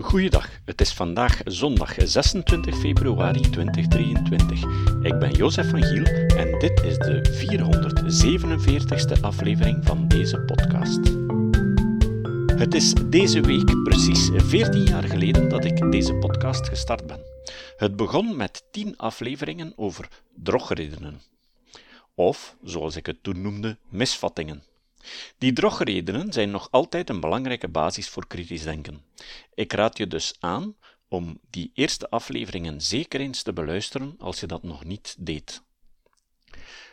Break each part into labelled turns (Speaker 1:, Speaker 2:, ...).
Speaker 1: Goeiedag, het is vandaag zondag 26 februari 2023. Ik ben Jozef van Giel en dit is de 447ste aflevering van deze podcast. Het is deze week precies 14 jaar geleden dat ik deze podcast gestart ben. Het begon met 10 afleveringen over drogredenen. Of, zoals ik het toen noemde, misvattingen. Die drogredenen zijn nog altijd een belangrijke basis voor kritisch denken. Ik raad je dus aan om die eerste afleveringen zeker eens te beluisteren als je dat nog niet deed.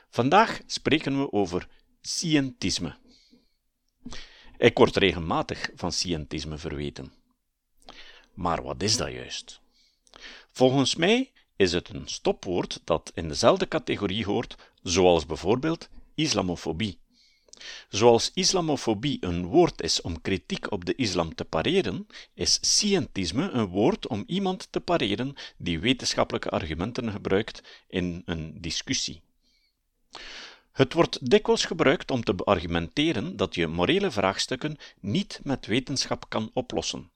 Speaker 1: Vandaag spreken we over scientisme. Ik word regelmatig van scientisme verweten. Maar wat is dat juist? Volgens mij is het een stopwoord dat in dezelfde categorie hoort, zoals bijvoorbeeld islamofobie. Zoals islamofobie een woord is om kritiek op de islam te pareren, is scientisme een woord om iemand te pareren die wetenschappelijke argumenten gebruikt in een discussie. Het wordt dikwijls gebruikt om te beargumenteren dat je morele vraagstukken niet met wetenschap kan oplossen.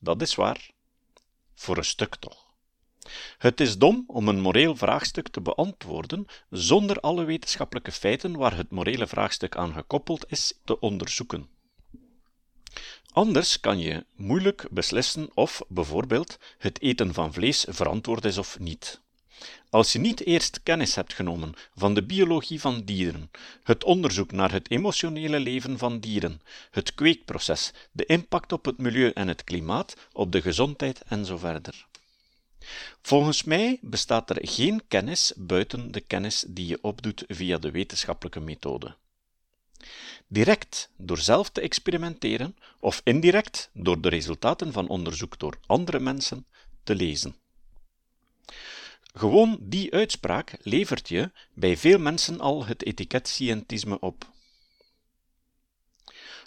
Speaker 1: Dat is waar. Voor een stuk toch. Het is dom om een moreel vraagstuk te beantwoorden zonder alle wetenschappelijke feiten waar het morele vraagstuk aan gekoppeld is te onderzoeken. Anders kan je moeilijk beslissen of bijvoorbeeld het eten van vlees verantwoord is of niet. Als je niet eerst kennis hebt genomen van de biologie van dieren, het onderzoek naar het emotionele leven van dieren, het kweekproces, de impact op het milieu en het klimaat, op de gezondheid en zo verder. Volgens mij bestaat er geen kennis buiten de kennis die je opdoet via de wetenschappelijke methode. Direct door zelf te experimenteren of indirect door de resultaten van onderzoek door andere mensen te lezen. Gewoon die uitspraak levert je bij veel mensen al het etiket scientisme op.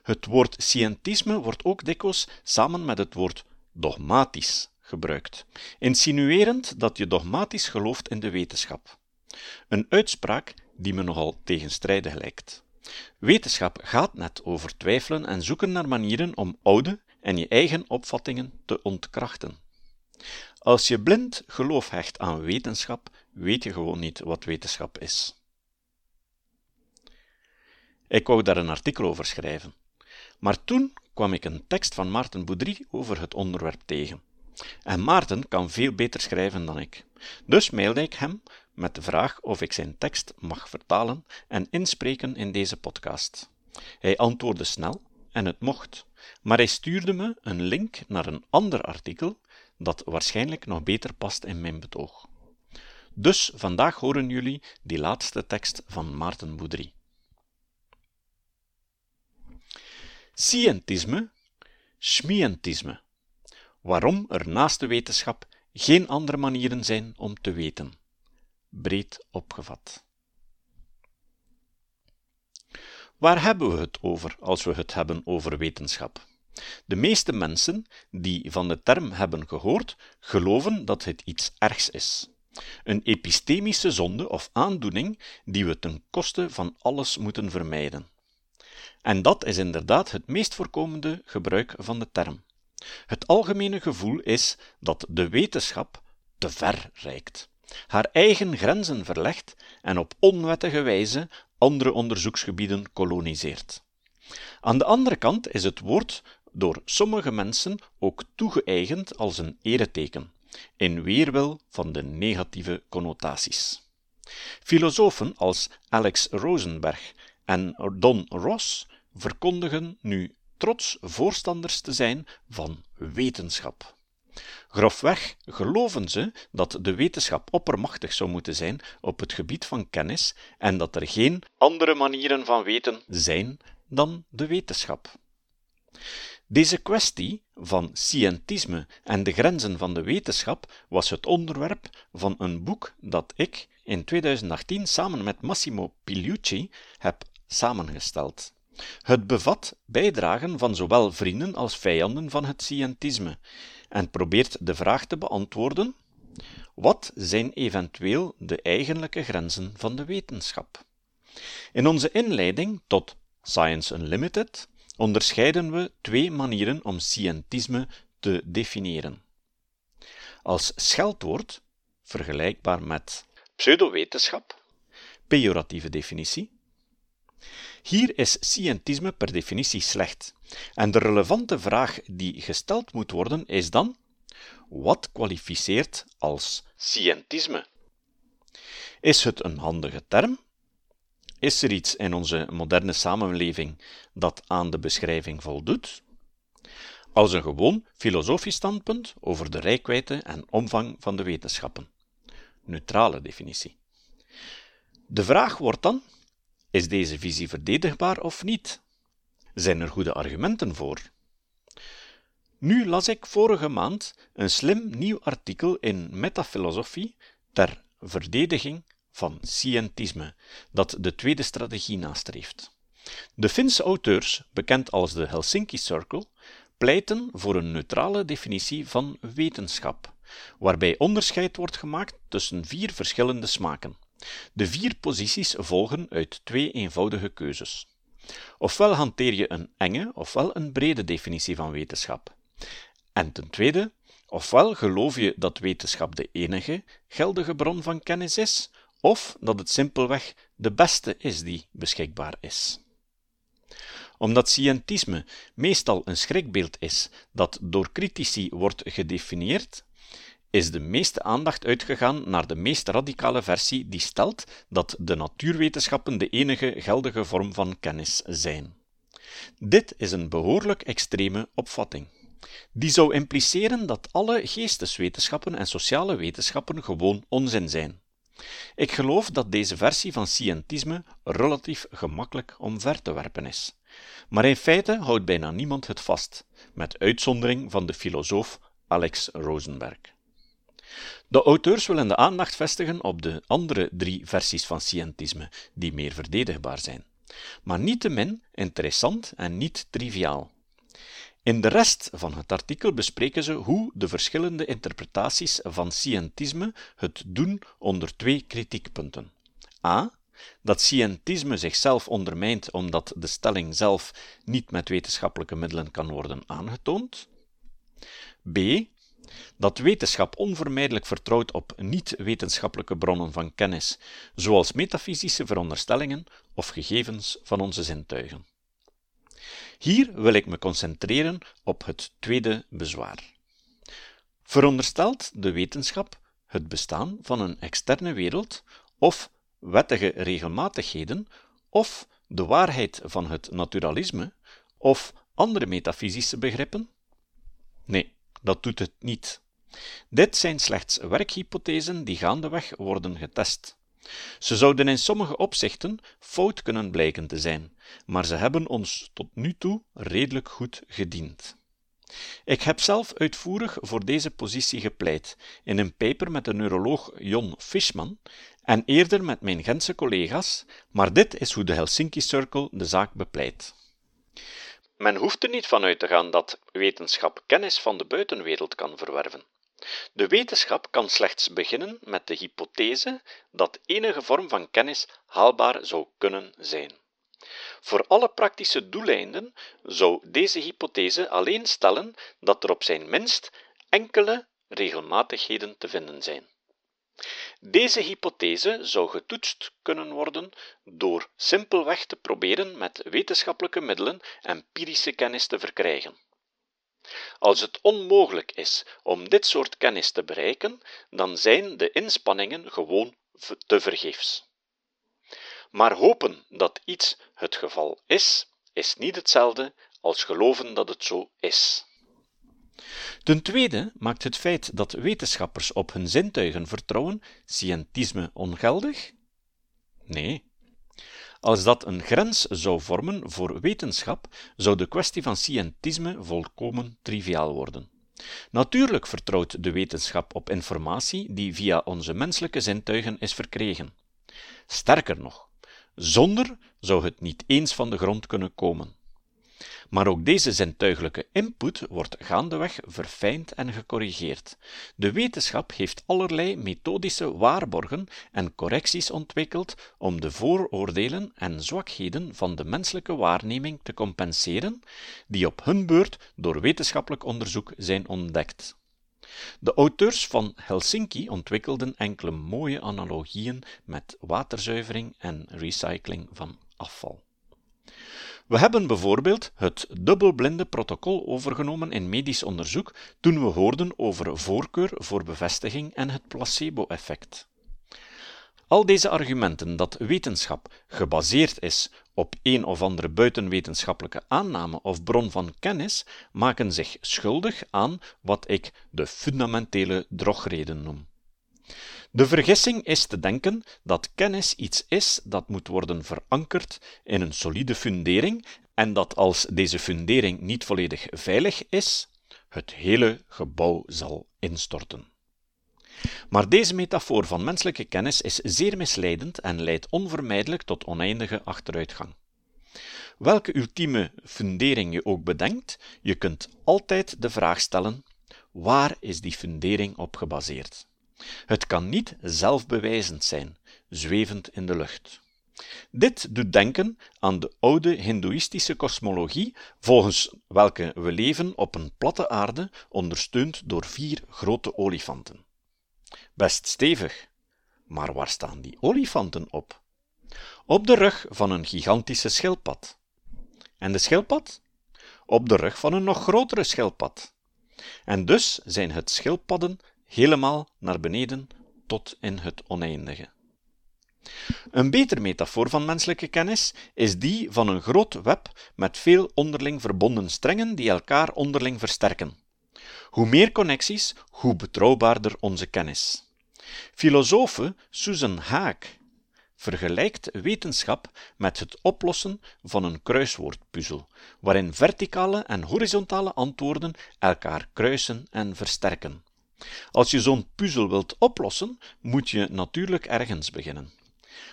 Speaker 1: Het woord scientisme wordt ook dikwijls samen met het woord dogmatisch gebruikt, insinuerend dat je dogmatisch gelooft in de wetenschap. Een uitspraak die me nogal tegenstrijdig lijkt. Wetenschap gaat net over twijfelen en zoeken naar manieren om oude en je eigen opvattingen te ontkrachten. Als je blind geloof hecht aan wetenschap, weet je gewoon niet wat wetenschap is. Ik wou daar een artikel over schrijven. Maar toen kwam ik een tekst van Maarten Boudry over het onderwerp tegen. En Maarten kan veel beter schrijven dan ik. Dus mailde ik hem met de vraag of ik zijn tekst mag vertalen en inspreken in deze podcast. Hij antwoordde snel en het mocht, maar hij stuurde me een link naar een ander artikel dat waarschijnlijk nog beter past in mijn betoog. Dus vandaag horen jullie die laatste tekst van Maarten Boudry. Scientisme, schmientisme waarom er naast de wetenschap geen andere manieren zijn om te weten. Breed opgevat. Waar hebben we het over als we het hebben over wetenschap? De meeste mensen die van de term hebben gehoord, geloven dat het iets ergs is. Een epistemische zonde of aandoening die we ten koste van alles moeten vermijden. En dat is inderdaad het meest voorkomende gebruik van de term. Het algemene gevoel is dat de wetenschap te ver reikt, haar eigen grenzen verlegt en op onwettige wijze andere onderzoeksgebieden koloniseert. Aan de andere kant is het woord door sommige mensen ook toegeëigend als een ereteken, in weerwil van de negatieve connotaties. Filosofen als Alex Rosenberg en Don Ross verkondigen nu trots voorstanders te zijn van wetenschap. Grofweg geloven ze dat de wetenschap oppermachtig zou moeten zijn op het gebied van kennis en dat er geen andere manieren van weten zijn dan de wetenschap. Deze kwestie van scientisme en de grenzen van de wetenschap was het onderwerp van een boek dat ik in 2018 samen met Massimo Pigliucci heb samengesteld. Het bevat bijdragen van zowel vrienden als vijanden van het scientisme en probeert de vraag te beantwoorden: wat zijn eventueel de eigenlijke grenzen van de wetenschap? In onze inleiding tot Science Unlimited onderscheiden we twee manieren om scientisme te definiëren. Als scheldwoord, vergelijkbaar met pseudowetenschap, pejoratieve definitie. Hier is scientisme per definitie slecht. En de relevante vraag die gesteld moet worden is dan: wat kwalificeert als scientisme? Is het een handige term? Is er iets in onze moderne samenleving dat aan de beschrijving voldoet? Als een gewoon filosofisch standpunt over de rijkwijde en omvang van de wetenschappen. Neutrale definitie. De vraag wordt dan: is deze visie verdedigbaar of niet? Zijn er goede argumenten voor? Nu las ik vorige maand een slim nieuw artikel in Metafilosofie ter verdediging van scientisme, dat de tweede strategie nastreeft. De Finse auteurs, bekend als de Helsinki Circle, pleiten voor een neutrale definitie van wetenschap, waarbij onderscheid wordt gemaakt tussen vier verschillende smaken. De vier posities volgen uit twee eenvoudige keuzes. Ofwel hanteer je een enge ofwel een brede definitie van wetenschap. En ten tweede, ofwel geloof je dat wetenschap de enige geldige bron van kennis is, of dat het simpelweg de beste is die beschikbaar is. Omdat scientisme meestal een schrikbeeld is dat door critici wordt gedefinieerd, is de meeste aandacht uitgegaan naar de meest radicale versie die stelt dat de natuurwetenschappen de enige geldige vorm van kennis zijn. Dit is een behoorlijk extreme opvatting. Die zou impliceren dat alle geesteswetenschappen en sociale wetenschappen gewoon onzin zijn. Ik geloof dat deze versie van scientisme relatief gemakkelijk omver te werpen is. Maar in feite houdt bijna niemand het vast, met uitzondering van de filosoof Alex Rosenberg. De auteurs willen de aandacht vestigen op de andere drie versies van scientisme, die meer verdedigbaar zijn, maar niettemin interessant en niet triviaal. In de rest van het artikel bespreken ze hoe de verschillende interpretaties van scientisme het doen onder twee kritiekpunten. A. Dat scientisme zichzelf ondermijnt omdat de stelling zelf niet met wetenschappelijke middelen kan worden aangetoond. B dat wetenschap onvermijdelijk vertrouwt op niet-wetenschappelijke bronnen van kennis, zoals metafysische veronderstellingen of gegevens van onze zintuigen. Hier wil ik me concentreren op het tweede bezwaar. Veronderstelt de wetenschap het bestaan van een externe wereld of wettige regelmatigheden of de waarheid van het naturalisme of andere metafysische begrippen? Nee, dat doet het niet. Dit zijn slechts werkhypothesen die gaandeweg worden getest. Ze zouden in sommige opzichten fout kunnen blijken te zijn, maar ze hebben ons tot nu toe redelijk goed gediend. Ik heb zelf uitvoerig voor deze positie gepleit, in een paper met de neuroloog Jon Fishman en eerder met mijn Gentse collega's, maar dit is hoe de Helsinki Circle de zaak bepleit. Men hoeft er niet van uit te gaan dat wetenschap kennis van de buitenwereld kan verwerven. De wetenschap kan slechts beginnen met de hypothese dat enige vorm van kennis haalbaar zou kunnen zijn. Voor alle praktische doeleinden zou deze hypothese alleen stellen dat er op zijn minst enkele regelmatigheden te vinden zijn. Deze hypothese zou getoetst kunnen worden door simpelweg te proberen met wetenschappelijke middelen empirische kennis te verkrijgen. Als het onmogelijk is om dit soort kennis te bereiken, dan zijn de inspanningen gewoon te vergeefs. Maar hopen dat iets het geval is, is niet hetzelfde als geloven dat het zo is. Ten tweede maakt het feit dat wetenschappers op hun zintuigen vertrouwen scientisme ongeldig? Nee. Als dat een grens zou vormen voor wetenschap, zou de kwestie van scientisme volkomen triviaal worden. Natuurlijk vertrouwt de wetenschap op informatie die via onze menselijke zintuigen is verkregen. Sterker nog, zonder zou het niet eens van de grond kunnen komen. Maar ook deze zintuiglijke input wordt gaandeweg verfijnd en gecorrigeerd. De wetenschap heeft allerlei methodische waarborgen en correcties ontwikkeld om de vooroordelen en zwakheden van de menselijke waarneming te compenseren, die op hun beurt door wetenschappelijk onderzoek zijn ontdekt. De auteurs van Helsinki ontwikkelden enkele mooie analogieën met waterzuivering en recycling van afval. We hebben bijvoorbeeld het dubbelblinde protocol overgenomen in medisch onderzoek toen we hoorden over voorkeur voor bevestiging en het placebo-effect. Al deze argumenten dat wetenschap gebaseerd is op een of andere buitenwetenschappelijke aanname of bron van kennis maken zich schuldig aan wat ik de fundamentele drogreden noem. De vergissing is te denken dat kennis iets is dat moet worden verankerd in een solide fundering en dat als deze fundering niet volledig veilig is, het hele gebouw zal instorten. Maar deze metafoor van menselijke kennis is zeer misleidend en leidt onvermijdelijk tot oneindige achteruitgang. Welke ultieme fundering je ook bedenkt, je kunt altijd de vraag stellen: waar is die fundering op gebaseerd? Het kan niet zelfbewijzend zijn, zwevend in de lucht. Dit doet denken aan de oude Hindoeïstische kosmologie, volgens welke we leven op een platte aarde, ondersteund door vier grote olifanten. Best stevig, maar waar staan die olifanten op? Op de rug van een gigantische schildpad. En de schildpad? Op de rug van een nog grotere schildpad. En dus zijn het schildpadden helemaal naar beneden tot in het oneindige. Een betere metafoor van menselijke kennis is die van een groot web met veel onderling verbonden strengen die elkaar onderling versterken. Hoe meer connecties, hoe betrouwbaarder onze kennis. Filosofe Susan Haak vergelijkt wetenschap met het oplossen van een kruiswoordpuzzel, waarin verticale en horizontale antwoorden elkaar kruisen en versterken. Als je zo'n puzzel wilt oplossen, moet je natuurlijk ergens beginnen.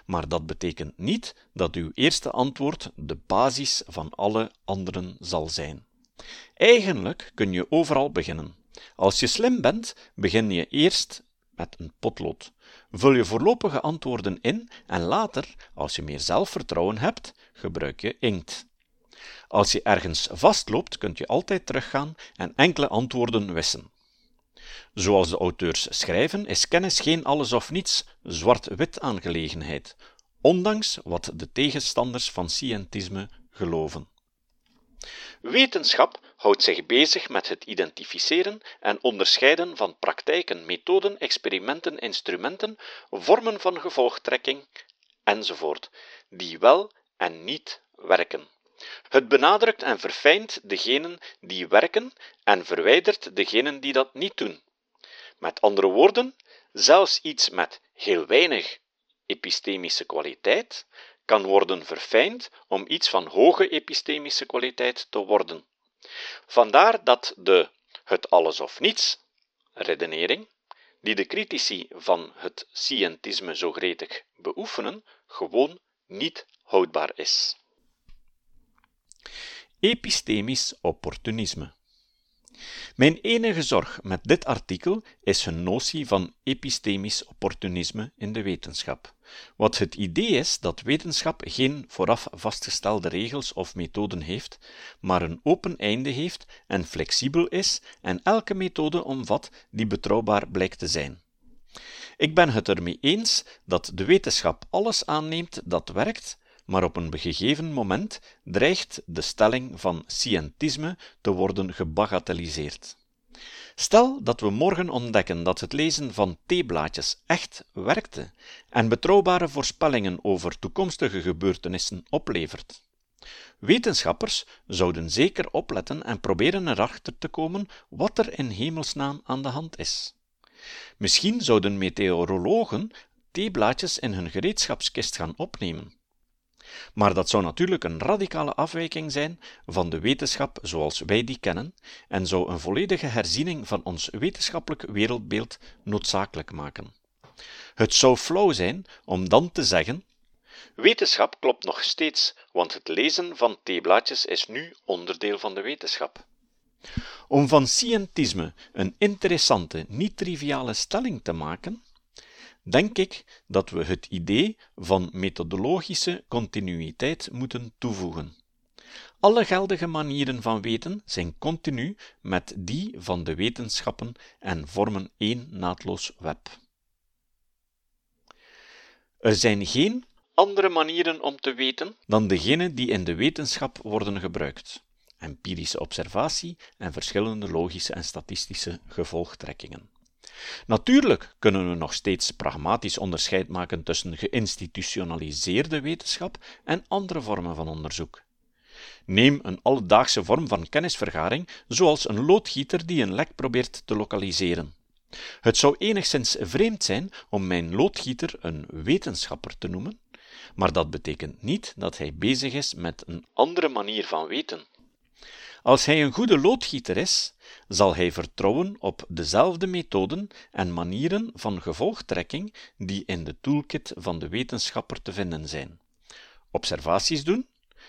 Speaker 1: Maar dat betekent niet dat uw eerste antwoord de basis van alle anderen zal zijn. Eigenlijk kun je overal beginnen. Als je slim bent, begin je eerst met een potlood. Vul je voorlopige antwoorden in en later, als je meer zelfvertrouwen hebt, gebruik je inkt. Als je ergens vastloopt, kunt je altijd teruggaan en enkele antwoorden wissen. Zoals de auteurs schrijven, is kennis geen alles of niets, zwart-wit aangelegenheid, ondanks wat de tegenstanders van scientisme geloven. Wetenschap houdt zich bezig met het identificeren en onderscheiden van praktijken, methoden, experimenten, instrumenten, vormen van gevolgtrekking enzovoort, die wel en niet werken. Het benadrukt en verfijnt degenen die werken en verwijdert degenen die dat niet doen. Met andere woorden, zelfs iets met heel weinig epistemische kwaliteit kan worden verfijnd om iets van hoge epistemische kwaliteit te worden. Vandaar dat de het alles of niets redenering, die de critici van het scientisme zo gretig beoefenen, gewoon niet houdbaar is. Epistemisch opportunisme. Mijn enige zorg met dit artikel is hun notie van epistemisch opportunisme in de wetenschap. Wat het idee is dat wetenschap geen vooraf vastgestelde regels of methoden heeft, maar een open einde heeft en flexibel is en elke methode omvat die betrouwbaar blijkt te zijn. Ik ben het ermee eens dat de wetenschap alles aanneemt dat werkt maar op een gegeven moment dreigt de stelling van scientisme te worden gebagatelliseerd. Stel dat we morgen ontdekken dat het lezen van theeblaadjes echt werkte en betrouwbare voorspellingen over toekomstige gebeurtenissen oplevert. Wetenschappers zouden zeker opletten en proberen erachter te komen wat er in hemelsnaam aan de hand is. Misschien zouden meteorologen theeblaadjes in hun gereedschapskist gaan opnemen. Maar dat zou natuurlijk een radicale afwijking zijn van de wetenschap zoals wij die kennen en zou een volledige herziening van ons wetenschappelijk wereldbeeld noodzakelijk maken. Het zou flauw zijn om dan te zeggen: Wetenschap klopt nog steeds, want het lezen van theeblaadjes is nu onderdeel van de wetenschap. Om van scientisme een interessante, niet triviale stelling te maken, denk ik dat we het idee van methodologische continuïteit moeten toevoegen. Alle geldige manieren van weten zijn continu met die van de wetenschappen en vormen één naadloos web. Er zijn geen andere manieren om te weten dan degene die in de wetenschap worden gebruikt: empirische observatie en verschillende logische en statistische gevolgtrekkingen. Natuurlijk kunnen we nog steeds pragmatisch onderscheid maken tussen geïnstitutionaliseerde wetenschap en andere vormen van onderzoek. Neem een alledaagse vorm van kennisvergaring, zoals een loodgieter die een lek probeert te lokaliseren. Het zou enigszins vreemd zijn om mijn loodgieter een wetenschapper te noemen, maar dat betekent niet dat hij bezig is met een andere manier van weten. Als hij een goede loodgieter is, zal hij vertrouwen op dezelfde methoden en manieren van gevolgtrekking die in de toolkit van de wetenschapper te vinden zijn. Observaties doen,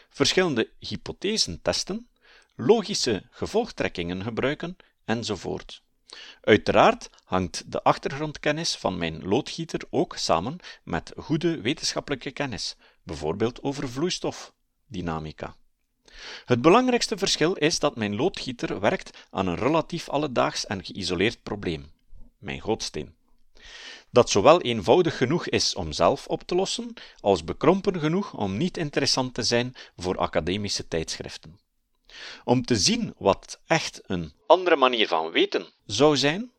Speaker 1: verschillende hypothesen testen, logische gevolgtrekkingen gebruiken, enzovoort. Uiteraard hangt de achtergrondkennis van mijn loodgieter ook samen met goede wetenschappelijke kennis, bijvoorbeeld over vloeistofdynamica. Het belangrijkste verschil is dat mijn loodgieter werkt aan een relatief alledaags en geïsoleerd probleem, mijn gootsteen. Dat zowel eenvoudig genoeg is om zelf op te lossen, als bekrompen genoeg om niet interessant te zijn voor academische tijdschriften. Om te zien wat echt een andere manier van weten zou zijn,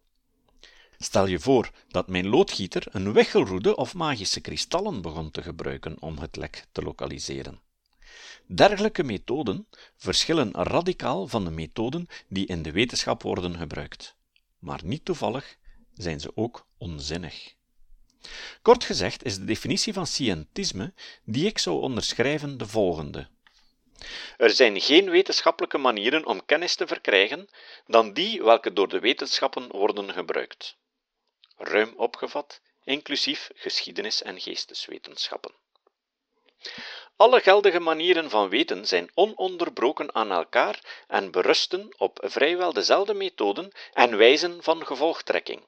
Speaker 1: Stel je voor dat mijn loodgieter een wichelroede of magische kristallen begon te gebruiken om het lek te lokaliseren. Dergelijke methoden verschillen radicaal van de methoden die in de wetenschap worden gebruikt. Maar niet toevallig zijn ze ook onzinnig. Kort gezegd is de definitie van scientisme die ik zou onderschrijven de volgende. Er zijn geen wetenschappelijke manieren om kennis te verkrijgen dan die welke door de wetenschappen worden gebruikt. Ruim opgevat, inclusief geschiedenis- en geesteswetenschappen. Alle geldige manieren van weten zijn ononderbroken aan elkaar en berusten op vrijwel dezelfde methoden en wijzen van gevolgtrekking.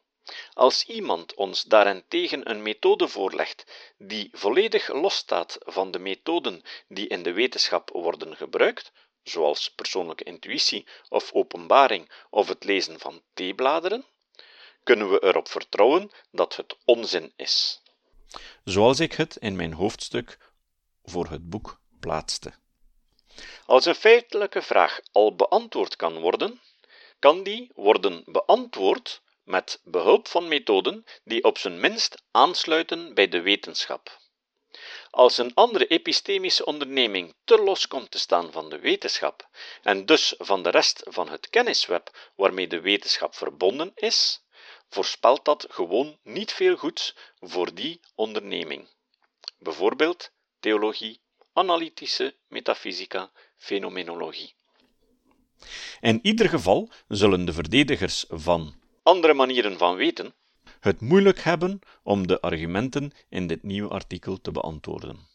Speaker 1: Als iemand ons daarentegen een methode voorlegt die volledig losstaat van de methoden die in de wetenschap worden gebruikt, zoals persoonlijke intuïtie of openbaring of het lezen van theebladeren, kunnen we erop vertrouwen dat het onzin is. Zoals ik het in mijn hoofdstuk voor het boek plaatste. Als een feitelijke vraag al beantwoord kan worden, kan die worden beantwoord met behulp van methoden die op zijn minst aansluiten bij de wetenschap. Als een andere epistemische onderneming te los komt te staan van de wetenschap en dus van de rest van het kennisweb waarmee de wetenschap verbonden is, voorspelt dat gewoon niet veel goeds voor die onderneming. Bijvoorbeeld theologie, analytische metafysica, fenomenologie. In ieder geval zullen de verdedigers van andere manieren van weten het moeilijk hebben om de argumenten in dit nieuwe artikel te beantwoorden.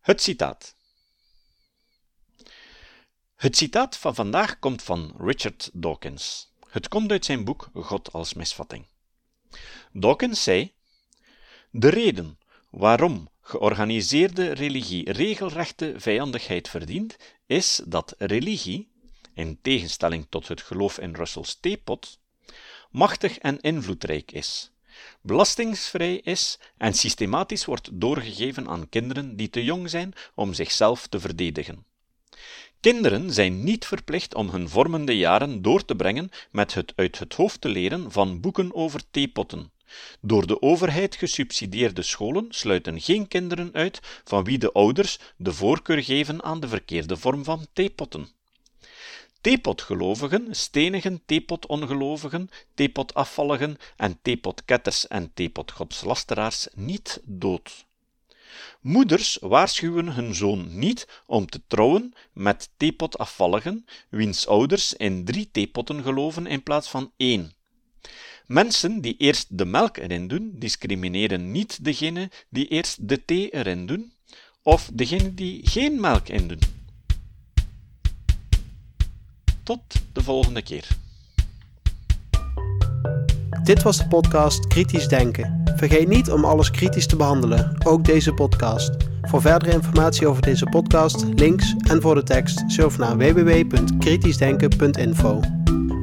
Speaker 1: Het citaat. Het citaat van vandaag komt van Richard Dawkins. Het komt uit zijn boek God als misvatting. Dawkins zei: De reden waarom georganiseerde religie regelrechte vijandigheid verdient, is dat religie, in tegenstelling tot het geloof in Russell's theepot, machtig en invloedrijk is, belastingsvrij is en systematisch wordt doorgegeven aan kinderen die te jong zijn om zichzelf te verdedigen. Kinderen zijn niet verplicht om hun vormende jaren door te brengen met het uit het hoofd te leren van boeken over theepotten. Door de overheid gesubsidieerde scholen sluiten geen kinderen uit van wie de ouders de voorkeur geven aan de verkeerde vorm van theepotten. Theepotgelovigen stenigen theepotongelovigen, theepotafvalligen en theepotketters en theepotgodslasteraars niet dood. Moeders waarschuwen hun zoon niet om te trouwen met theepotafvalligen, wiens ouders in drie theepotten geloven in plaats van één. Mensen die eerst de melk erin doen, discrimineren niet degene die eerst de thee erin doen, of degene die geen melk in doen. Tot de volgende keer.
Speaker 2: Dit was de podcast Kritisch Denken. Vergeet niet om alles kritisch te behandelen, ook deze podcast. Voor verdere informatie over deze podcast, links en voor de tekst, surf naar www.kritischdenken.info.